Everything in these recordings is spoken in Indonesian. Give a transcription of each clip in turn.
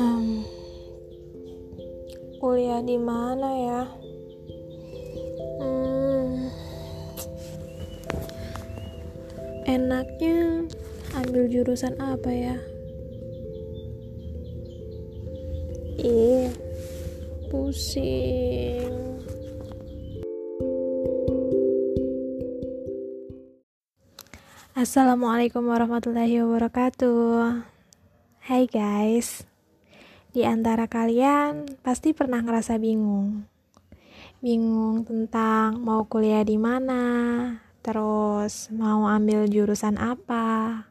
Hmm, kuliah di mana ya? Hmm, enaknya ambil jurusan apa ya? Ih, pusing. Assalamualaikum warahmatullahi wabarakatuh. Hai guys. Di antara kalian pasti pernah ngerasa bingung. Bingung tentang mau kuliah di mana, terus mau ambil jurusan apa.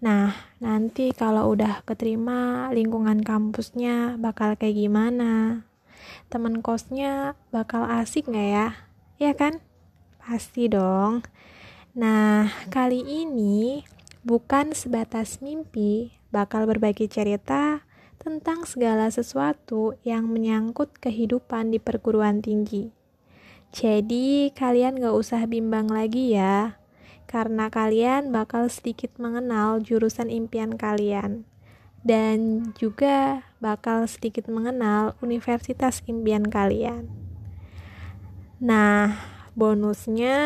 Nah, nanti kalau udah keterima lingkungan kampusnya bakal kayak gimana? Temen kosnya bakal asik nggak ya? Ya kan? Pasti dong. Nah, kali ini bukan sebatas mimpi, bakal berbagi cerita tentang segala sesuatu yang menyangkut kehidupan di perguruan tinggi. Jadi, kalian gak usah bimbang lagi ya, karena kalian bakal sedikit mengenal jurusan impian kalian, dan juga bakal sedikit mengenal universitas impian kalian. Nah, bonusnya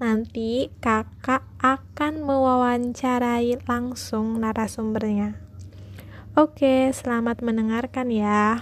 nanti kakak akan mewawancarai langsung narasumbernya. Oke, selamat mendengarkan ya.